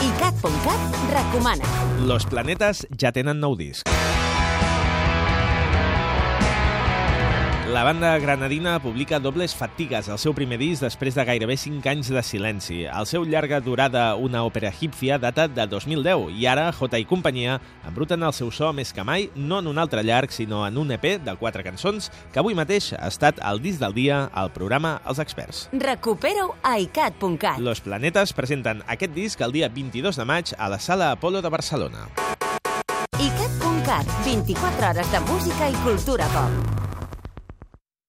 ICAT.cat recomana. Los Planetes ja tenen nou disc. La banda granadina publica Dobles Fatigues, el seu primer disc després de gairebé 5 anys de silenci. El seu llarga durada, una òpera egípcia, data de 2010 i ara J i companyia embruten el seu so més que mai, no en un altre llarg, sinó en un EP de quatre cançons que avui mateix ha estat el disc del dia al programa Els Experts. Recupera-ho a ICAT.cat. Los Planetes presenten aquest disc el dia 22 de maig a la Sala Apolo de Barcelona. ICAT.cat. 24 hores de música i cultura pop.